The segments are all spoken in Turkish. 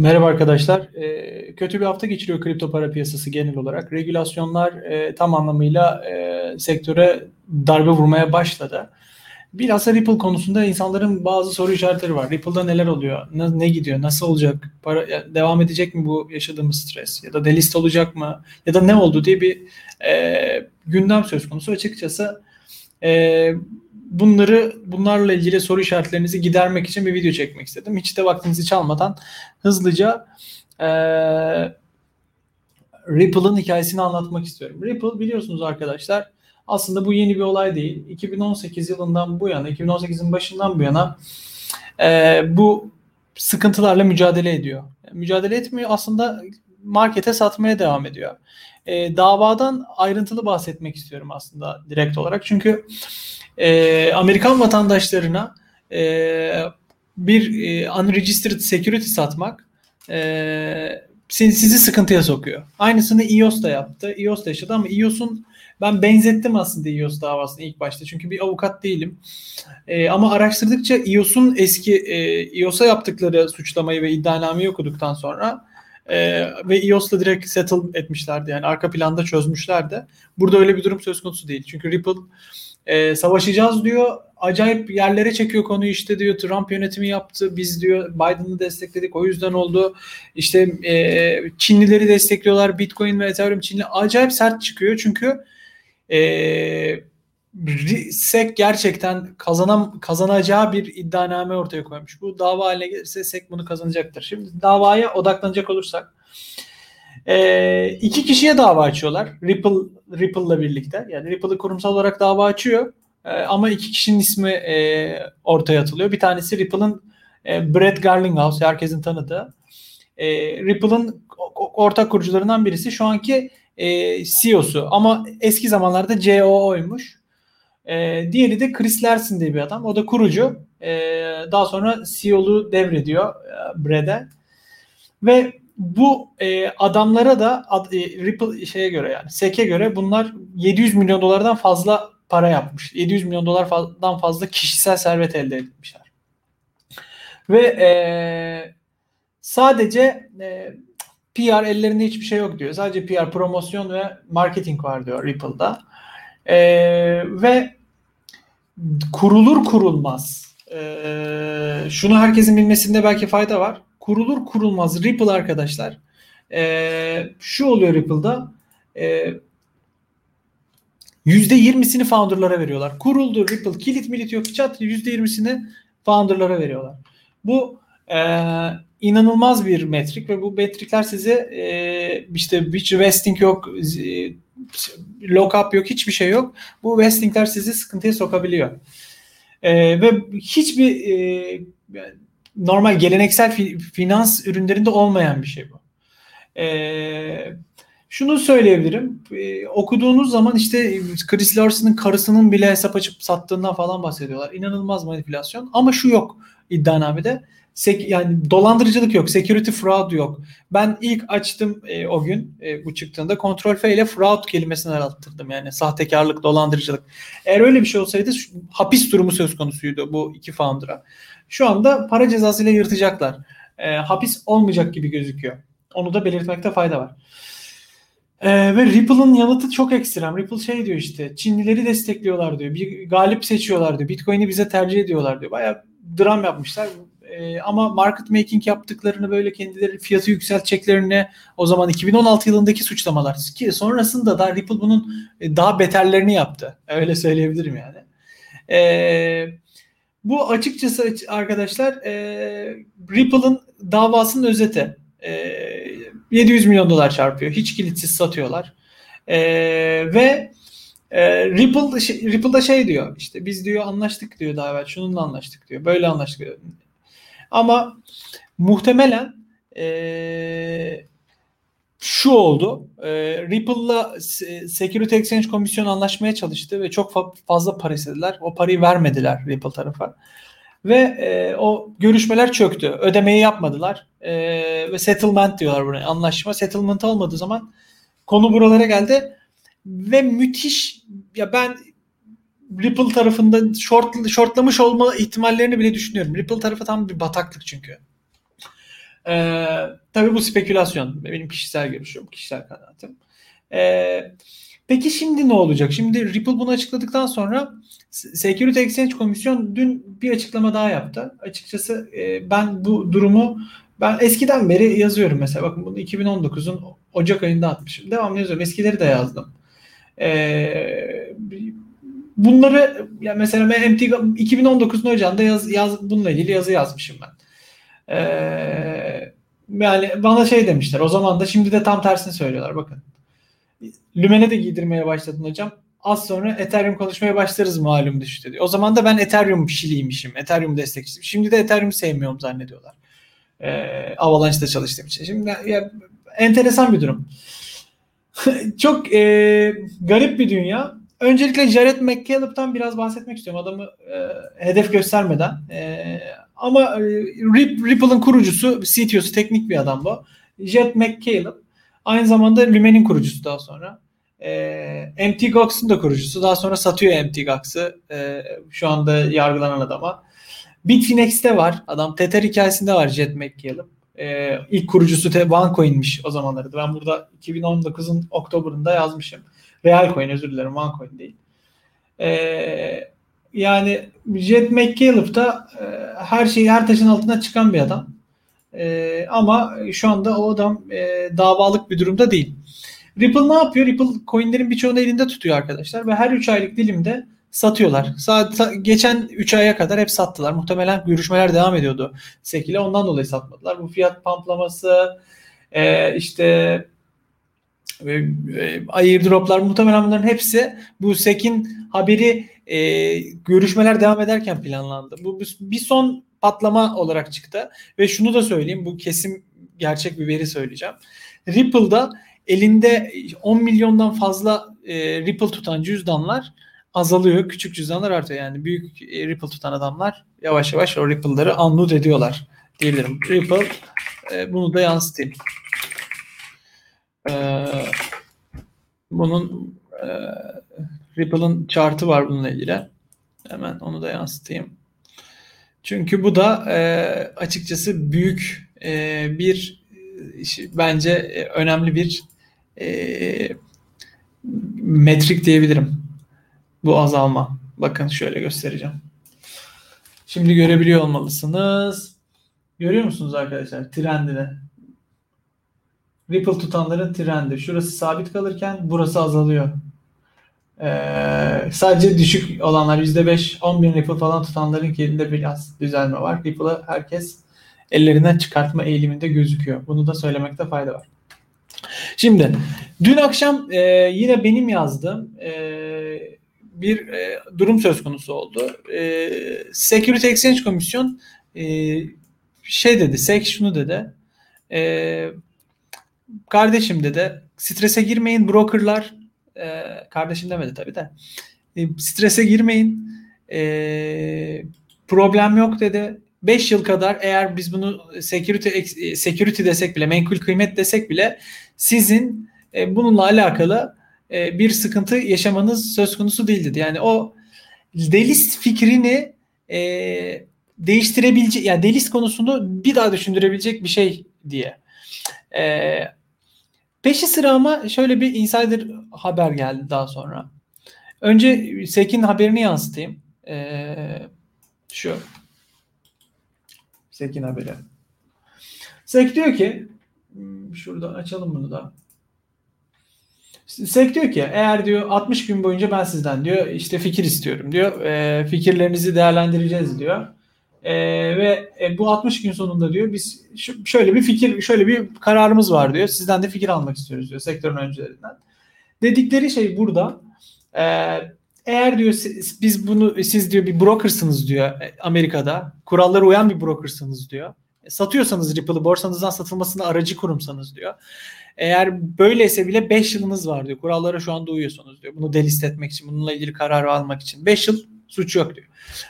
Merhaba arkadaşlar. E, kötü bir hafta geçiriyor kripto para piyasası genel olarak. Regülasyonlar e, tam anlamıyla e, sektöre darbe vurmaya başladı. Bilhassa Ripple konusunda insanların bazı soru işaretleri var. Ripple'da neler oluyor? Ne, ne gidiyor? Nasıl olacak? Para, devam edecek mi bu yaşadığımız stres? Ya da delist olacak mı? Ya da ne oldu diye bir e, gündem söz konusu. Açıkçası e, bunları bunlarla ilgili soru işaretlerinizi gidermek için bir video çekmek istedim. Hiç de vaktinizi çalmadan hızlıca e, Ripple'ın hikayesini anlatmak istiyorum. Ripple biliyorsunuz arkadaşlar aslında bu yeni bir olay değil. 2018 yılından bu yana, 2018'in başından bu yana e, bu sıkıntılarla mücadele ediyor. Mücadele etmiyor aslında markete satmaya devam ediyor. E, davadan ayrıntılı bahsetmek istiyorum aslında direkt olarak. Çünkü e, Amerikan vatandaşlarına e, bir e, unregistered security satmak e, sizi sıkıntıya sokuyor. Aynısını iOS da yaptı. iOS da yaşadı ama iOS'un ben benzettim aslında iOS davasını ilk başta. Çünkü bir avukat değilim. E, ama araştırdıkça iOS'un eski e, iOS'a yaptıkları suçlamayı ve iddianameyi okuduktan sonra e, ve iOS'la direkt settle etmişlerdi. Yani arka planda çözmüşlerdi. Burada öyle bir durum söz konusu değil. Çünkü Ripple e, savaşacağız diyor. Acayip yerlere çekiyor konuyu işte diyor Trump yönetimi yaptı. Biz diyor Biden'ı destekledik o yüzden oldu. İşte e, Çinlileri destekliyorlar. Bitcoin ve Ethereum Çinli acayip sert çıkıyor çünkü e, SEC gerçekten kazanam kazanacağı bir iddianame ortaya koymuş. Bu dava haline gelirse SEC bunu kazanacaktır. Şimdi davaya odaklanacak olursak e, iki kişiye dava açıyorlar. Ripple Ripple'la birlikte. Yani Ripple'ı kurumsal olarak dava açıyor. E, ama iki kişinin ismi e, ortaya atılıyor. Bir tanesi Ripple'ın e, Brett Garlinghouse, herkesin tanıdığı. E, Ripple'ın ortak kurucularından birisi. Şu anki e, CEO'su ama eski zamanlarda COO'ymuş. E, diğeri de Chris Larsen diye bir adam. O da kurucu. E, daha sonra CEO'lu devrediyor e, Brett'e. Ve bu e, adamlara da ad, e, Ripple şeye göre yani SEC'e göre bunlar 700 milyon dolardan fazla para yapmış. 700 milyon dolardan fazla kişisel servet elde etmişler. Ve e, sadece e, PR ellerinde hiçbir şey yok diyor. Sadece PR, promosyon ve marketing var diyor Ripple'da. E, ve kurulur kurulmaz e, şunu herkesin bilmesinde belki fayda var kurulur kurulmaz Ripple arkadaşlar e, şu oluyor Ripple'da e, %20'sini founder'lara veriyorlar. Kuruldu Ripple kilit milit yok çat %20'sini founder'lara veriyorlar. Bu e, inanılmaz bir metrik ve bu metrikler size e, işte hiç vesting yok lockup yok hiçbir şey yok. Bu vestingler sizi sıkıntıya sokabiliyor. E, ve hiçbir e, normal geleneksel fi, finans ürünlerinde olmayan bir şey bu. Ee, şunu söyleyebilirim. Ee, okuduğunuz zaman işte Chris Larson'ın karısının bile hesap açıp sattığından falan bahsediyorlar. İnanılmaz manipülasyon. Ama şu yok iddianamede. Sek, yani dolandırıcılık yok. Security fraud yok. Ben ilk açtım e, o gün e, bu çıktığında kontrol F ile fraud kelimesini arattırdım. Yani sahtekarlık, dolandırıcılık. Eğer öyle bir şey olsaydı şu, hapis durumu söz konusuydu bu iki founder'a. Şu anda para cezasıyla yırtacaklar. E, hapis olmayacak gibi gözüküyor. Onu da belirtmekte fayda var. Ee, ve Ripple'ın yanıtı çok ekstrem. Ripple şey diyor işte Çinlileri destekliyorlar diyor. Bir galip seçiyorlar diyor. Bitcoin'i bize tercih ediyorlar diyor. Baya dram yapmışlar. Ee, ama market making yaptıklarını böyle kendileri fiyatı yükselteceklerini o zaman 2016 yılındaki suçlamalar ki sonrasında da Ripple bunun e, daha beterlerini yaptı. Öyle söyleyebilirim yani. Ee, bu açıkçası arkadaşlar e, Ripple'ın davasının özeti. E, 700 milyon dolar çarpıyor. Hiç kilitsiz satıyorlar. E, ve e, Ripple şey, Ripple'da şey diyor işte biz diyor anlaştık diyor daha evvel şununla anlaştık diyor. Böyle anlaştık diyor. Ama muhtemelen e, şu oldu. E, Ripple'la Security Exchange Komisyonu anlaşmaya çalıştı ve çok fa- fazla para istediler. O parayı vermediler Ripple tarafa. Ve e, o görüşmeler çöktü. Ödemeyi yapmadılar. E, ve settlement diyorlar buraya. Anlaşma. Settlement olmadığı zaman konu buralara geldi. Ve müthiş ya ben Ripple tarafında short, shortlamış olma ihtimallerini bile düşünüyorum. Ripple tarafı tam bir bataklık çünkü. Ee, tabii bu spekülasyon. Benim kişisel görüşüm, kişisel kanaatim. Ee, peki şimdi ne olacak? Şimdi Ripple bunu açıkladıktan sonra Security Exchange Komisyon dün bir açıklama daha yaptı. Açıkçası e, ben bu durumu ben eskiden beri yazıyorum mesela. Bakın bunu 2019'un Ocak ayında atmışım. Devamlı yazıyorum. Eskileri de yazdım. Ee, bunları ya mesela ben MT 2019'un Ocağı'nda yaz, yaz, bununla ilgili yazı yazmışım ben. Ee, yani bana şey demişler. O zaman da şimdi de tam tersini söylüyorlar. Bakın. Lümen'e de giydirmeye başladın hocam. Az sonra Ethereum konuşmaya başlarız malum düştü diyor. O zaman da ben Ethereum pişiliymişim. Ethereum destekçisiyim. Şimdi de Ethereum sevmiyorum zannediyorlar. Ee, Avalanche'da çalıştığım için. Şimdi ya, enteresan bir durum. Çok e, garip bir dünya. Öncelikle Jared McCaleb'tan biraz bahsetmek istiyorum. Adamı e, hedef göstermeden. E, ama e, Ripple'ın kurucusu, CTO'su teknik bir adam bu. Jared McCaleb. Aynı zamanda Lumen'in kurucusu daha sonra. E, MT Gox'un da kurucusu. Daha sonra satıyor MT Gox'ı. E, şu anda yargılanan adama. Bitfinex'te var. Adam Tether hikayesinde var Jet McCaleb. Ee, ilk kurucusu OneCoin'miş o zamanları. Ben burada 2019'un Oktober'ında yazmışım. Real Coin özür dilerim OneCoin değil. Ee, yani Jet McCaleb da e, her şeyi her taşın altına çıkan bir adam. E, ama şu anda o adam e, davalık bir durumda değil. Ripple ne yapıyor? Ripple coinlerin birçoğunu elinde tutuyor arkadaşlar ve her 3 aylık dilimde satıyorlar. Sa- geçen 3 aya kadar hep sattılar. Muhtemelen görüşmeler devam ediyordu SEC. Ondan dolayı satmadılar. Bu fiyat pamplaması e, işte e, e, airdroplar muhtemelen bunların hepsi bu SEC'in haberi e, görüşmeler devam ederken planlandı. Bu bir son patlama olarak çıktı ve şunu da söyleyeyim bu kesim gerçek bir veri söyleyeceğim. Ripple'da elinde 10 milyondan fazla e, Ripple tutan cüzdanlar azalıyor. Küçük cüzdanlar artıyor. Yani büyük e, Ripple tutan adamlar yavaş yavaş o Ripple'ları unload ediyorlar diyebilirim. Ripple e, bunu da yansıtayım. E, bunun e, Ripple'ın chartı var bununla ilgili. Hemen onu da yansıtayım. Çünkü bu da e, açıkçası büyük e, bir bence e, önemli bir e, metrik diyebilirim. Bu azalma. Bakın şöyle göstereceğim. Şimdi görebiliyor olmalısınız. Görüyor musunuz arkadaşlar trendini? Ripple tutanların trendi. Şurası sabit kalırken burası azalıyor. Ee, sadece düşük olanlar %5, 10 bin Ripple falan tutanların elinde biraz düzelme var. Ripple'ı herkes ellerinden çıkartma eğiliminde gözüküyor. Bunu da söylemekte fayda var. Şimdi dün akşam e, yine benim yazdığım e, bir e, durum söz konusu oldu. E, Security Exchange Komisyon e, şey dedi, SEC şunu dedi. E, kardeşim dedi, strese girmeyin brokerlar e, kardeşim demedi tabii de. E, strese girmeyin. E, problem yok dedi. 5 yıl kadar eğer biz bunu security e, security desek bile, menkul kıymet desek bile sizin e, bununla alakalı e, bir sıkıntı yaşamanız söz konusu değil dedi. Yani o delist fikrini e, değiştirebilecek, yani delist konusunu bir daha düşündürebilecek bir şey diye. E, peşi sıra ama şöyle bir insider haber geldi daha sonra. Önce Sekin haberini yansıtayım. E, şu. Sekin haberi. Sek diyor ki hmm, şurada açalım bunu da. SEC diyor ki eğer diyor 60 gün boyunca ben sizden diyor işte fikir istiyorum diyor. E, fikirlerinizi değerlendireceğiz diyor. E, ve e, bu 60 gün sonunda diyor biz şöyle bir fikir şöyle bir kararımız var diyor. Sizden de fikir almak istiyoruz diyor sektörün öncülerinden. Dedikleri şey burada. E, eğer diyor siz, biz bunu siz diyor bir brokersınız diyor e, Amerika'da. Kurallara uyan bir brokersınız diyor. E, satıyorsanız Ripple'ı borsanızdan satılmasına aracı kurumsanız diyor. Eğer böyleyse bile 5 yılınız var diyor. Kurallara şu anda uyuyorsunuz diyor. Bunu delist etmek için, bununla ilgili karar almak için. 5 yıl suç yok diyor.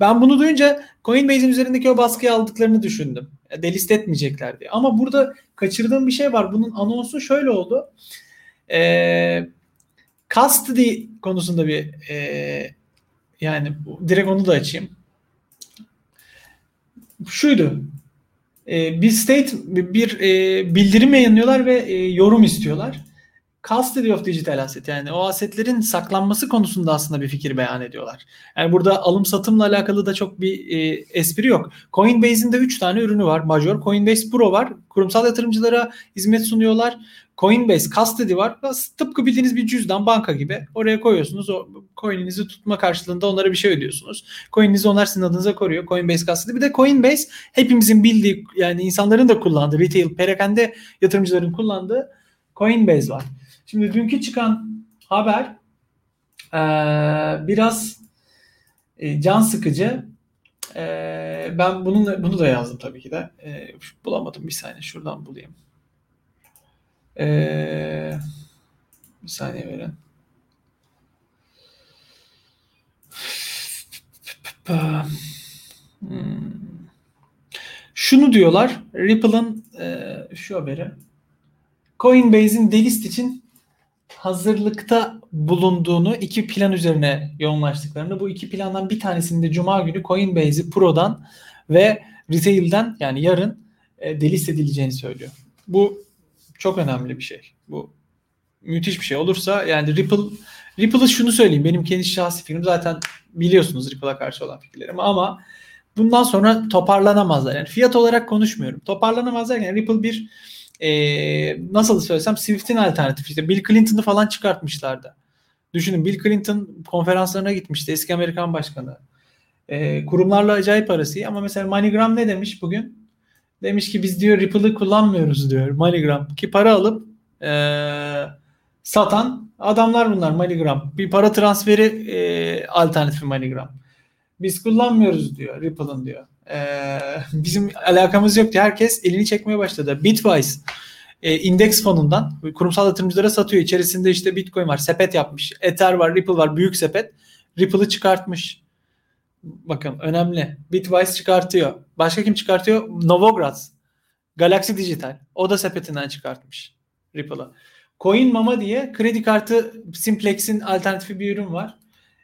Ben bunu duyunca Coinbase'in üzerindeki o baskıyı aldıklarını düşündüm. Delist etmeyecekler diye. Ama burada kaçırdığım bir şey var. Bunun anonsu şöyle oldu. Ee, custody konusunda bir e, yani direkt onu da açayım. Şuydu. e, bir state bir e, bildirim yayınlıyorlar ve e, yorum istiyorlar. Custody of digital asset yani o asetlerin saklanması konusunda aslında bir fikir beyan ediyorlar. Yani burada alım satımla alakalı da çok bir e, espri yok. Coinbase'in de 3 tane ürünü var. Major Coinbase Pro var. Kurumsal yatırımcılara hizmet sunuyorlar. Coinbase Custody var. Tıpkı bildiğiniz bir cüzdan banka gibi. Oraya koyuyorsunuz. O coin'inizi tutma karşılığında onlara bir şey ödüyorsunuz. Coin'inizi onlar sizin adınıza koruyor. Coinbase Custody. Bir de Coinbase hepimizin bildiği yani insanların da kullandığı retail perakende yatırımcıların kullandığı Coinbase var. Şimdi dünkü çıkan haber ee, biraz e, can sıkıcı. E, ben bunun bunu da yazdım tabii ki de. E, bulamadım bir saniye şuradan bulayım. Ee, bir saniye verin. Hmm. Şunu diyorlar. Ripple'ın e, şu haberi. Coinbase'in delist için hazırlıkta bulunduğunu iki plan üzerine yoğunlaştıklarını bu iki plandan bir tanesinde Cuma günü Coinbase'i Pro'dan ve Retail'den yani yarın e, delist edileceğini söylüyor. Bu çok önemli bir şey. Bu müthiş bir şey olursa yani Ripple Ripple'ı şunu söyleyeyim. Benim kendi şahsi fikrim zaten biliyorsunuz Ripple'a karşı olan fikirlerim ama bundan sonra toparlanamazlar. Yani fiyat olarak konuşmuyorum. Toparlanamazlar yani Ripple bir e, nasıl söylesem Swift'in alternatifi. İşte Bill Clinton'ı falan çıkartmışlardı. Düşünün Bill Clinton konferanslarına gitmişti. Eski Amerikan başkanı. E, kurumlarla acayip arası ama mesela MoneyGram ne demiş bugün? Demiş ki biz diyor Ripple'ı kullanmıyoruz diyor MoneyGram. Ki para alıp e, satan adamlar bunlar MoneyGram. Bir para transferi e, alternatifi MoneyGram. Biz kullanmıyoruz diyor Ripple'ın diyor. E, bizim alakamız yok diyor. Herkes elini çekmeye başladı. Bitwise e, indeks fonundan kurumsal yatırımcılara satıyor. İçerisinde işte Bitcoin var, sepet yapmış. Ether var, Ripple var, büyük sepet. Ripple'ı çıkartmış. Bakın önemli. Bitwise çıkartıyor. Başka kim çıkartıyor? Novogratz. Galaxy Digital. O da sepetinden çıkartmış Ripple'ı. Coin Mama diye kredi kartı Simplex'in alternatifi bir ürün var.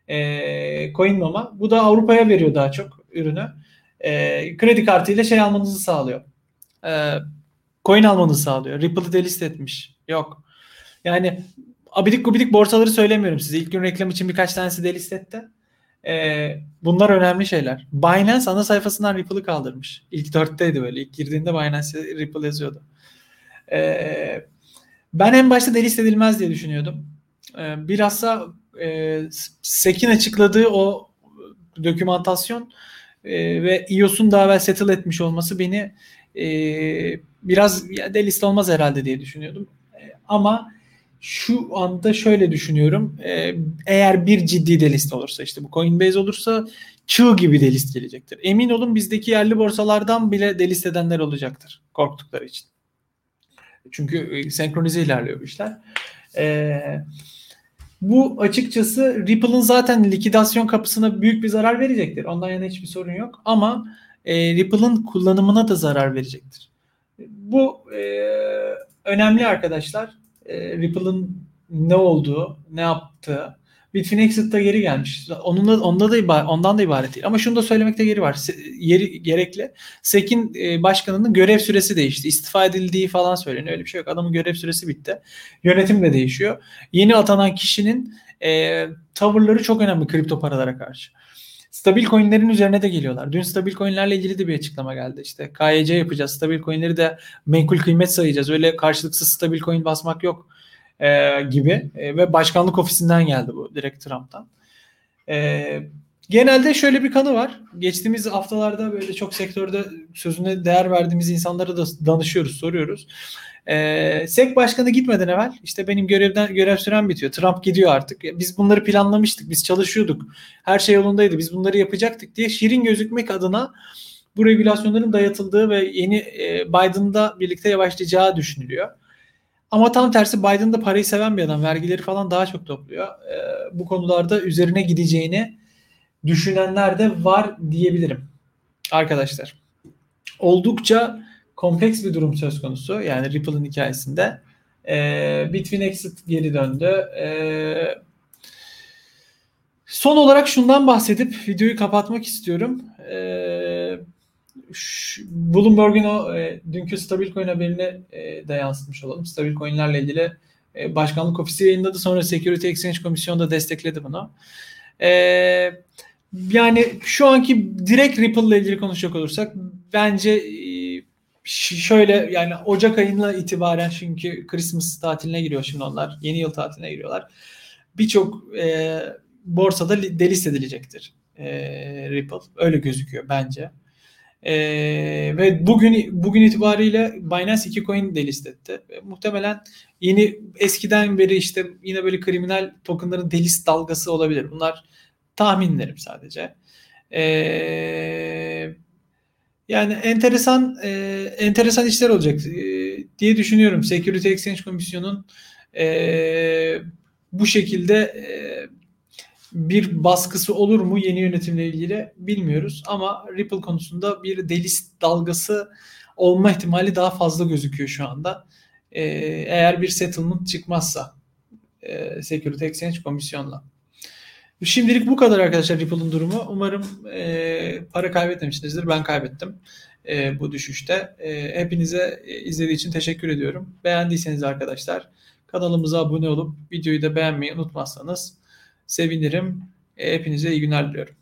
Ee, Coin Mama. Bu da Avrupa'ya veriyor daha çok ürünü. Ee, kredi kartıyla şey almanızı sağlıyor. Ee, coin almanızı sağlıyor. Ripple'ı delist etmiş. Yok. Yani abidik gubidik borsaları söylemiyorum size. İlk gün reklam için birkaç tanesi delist etti. E, bunlar önemli şeyler. Binance ana sayfasından Ripple'ı kaldırmış. İlk dörtteydi böyle. İlk girdiğinde Binance Ripple yazıyordu. E, ben en başta delist edilmez diye düşünüyordum. E, bilhassa e, SEC'in açıkladığı o dokümantasyon e, ve iOS'un daha evvel settle etmiş olması beni e, biraz ya delist olmaz herhalde diye düşünüyordum. E, ama şu anda şöyle düşünüyorum. Ee, eğer bir ciddi delist olursa işte bu Coinbase olursa çığ gibi delist gelecektir. Emin olun bizdeki yerli borsalardan bile delist edenler olacaktır korktukları için. Çünkü e, senkronize ilerliyor bu işler. Ee, bu açıkçası Ripple'ın zaten likidasyon kapısına büyük bir zarar verecektir. Ondan yana hiçbir sorun yok. Ama e, Ripple'ın kullanımına da zarar verecektir. Bu e, önemli arkadaşlar e, Ripple'ın ne olduğu, ne yaptığı. Bitfinex da geri gelmiş. Onun da, onda da ibaret, ondan da ibaret değil. Ama şunu da söylemekte geri var. Yeri gerekli. SEC'in e, başkanının görev süresi değişti. İstifa edildiği falan söyleniyor. Öyle bir şey yok. Adamın görev süresi bitti. Yönetim de değişiyor. Yeni atanan kişinin e, tavırları çok önemli kripto paralara karşı. Stabil coinlerin üzerine de geliyorlar. Dün stabil coinlerle ilgili de bir açıklama geldi. İşte KYC yapacağız. Stabil coinleri de menkul kıymet sayacağız. Öyle karşılıksız stabil coin basmak yok e, gibi. E, ve başkanlık ofisinden geldi bu direkt Trump'tan. E, genelde şöyle bir kanı var. Geçtiğimiz haftalarda böyle çok sektörde sözüne değer verdiğimiz insanlara da danışıyoruz, soruyoruz. E, SEC başkanı gitmeden evvel işte benim görevden görev süren bitiyor. Trump gidiyor artık. Biz bunları planlamıştık. Biz çalışıyorduk. Her şey yolundaydı. Biz bunları yapacaktık diye şirin gözükmek adına bu regülasyonların dayatıldığı ve yeni e, Biden'da birlikte yavaşlayacağı düşünülüyor. Ama tam tersi Biden da parayı seven bir adam. Vergileri falan daha çok topluyor. E, bu konularda üzerine gideceğini düşünenler de var diyebilirim. Arkadaşlar. Oldukça kompleks bir durum söz konusu. Yani Ripple'ın hikayesinde. E, Bitwin Exit geri döndü. E, son olarak şundan bahsedip videoyu kapatmak istiyorum. E, Bloomberg'un o e, dünkü Stablecoin haberini e, de yansıtmış olalım. Stablecoin'lerle ilgili e, başkanlık ofisi yayınladı. Sonra Security Exchange Komisyonu da destekledi bunu. E, yani şu anki direkt Ripple ile ilgili konuşacak olursak bence e, şöyle yani Ocak ayına itibaren çünkü Christmas tatiline giriyor şimdi onlar. Yeni yıl tatiline giriyorlar. Birçok e, borsada delist edilecektir e, Ripple. Öyle gözüküyor bence. E, ve bugün bugün itibariyle Binance 2 coin delist etti. E, muhtemelen yeni eskiden beri işte yine böyle kriminal tokenların delist dalgası olabilir. Bunlar tahminlerim sadece. Eee yani enteresan e, enteresan işler olacak e, diye düşünüyorum. Security Exchange Komisyonu'nun e, bu şekilde e, bir baskısı olur mu yeni yönetimle ilgili bilmiyoruz. Ama Ripple konusunda bir delist dalgası olma ihtimali daha fazla gözüküyor şu anda. E, eğer bir settlement çıkmazsa e, Security Exchange Komisyon'la. Şimdilik bu kadar arkadaşlar Ripple'ın durumu. Umarım e, para kaybetmemişsinizdir. Ben kaybettim e, bu düşüşte. E, hepinize e, izlediği için teşekkür ediyorum. Beğendiyseniz arkadaşlar kanalımıza abone olup videoyu da beğenmeyi unutmazsanız sevinirim. E, hepinize iyi günler diliyorum.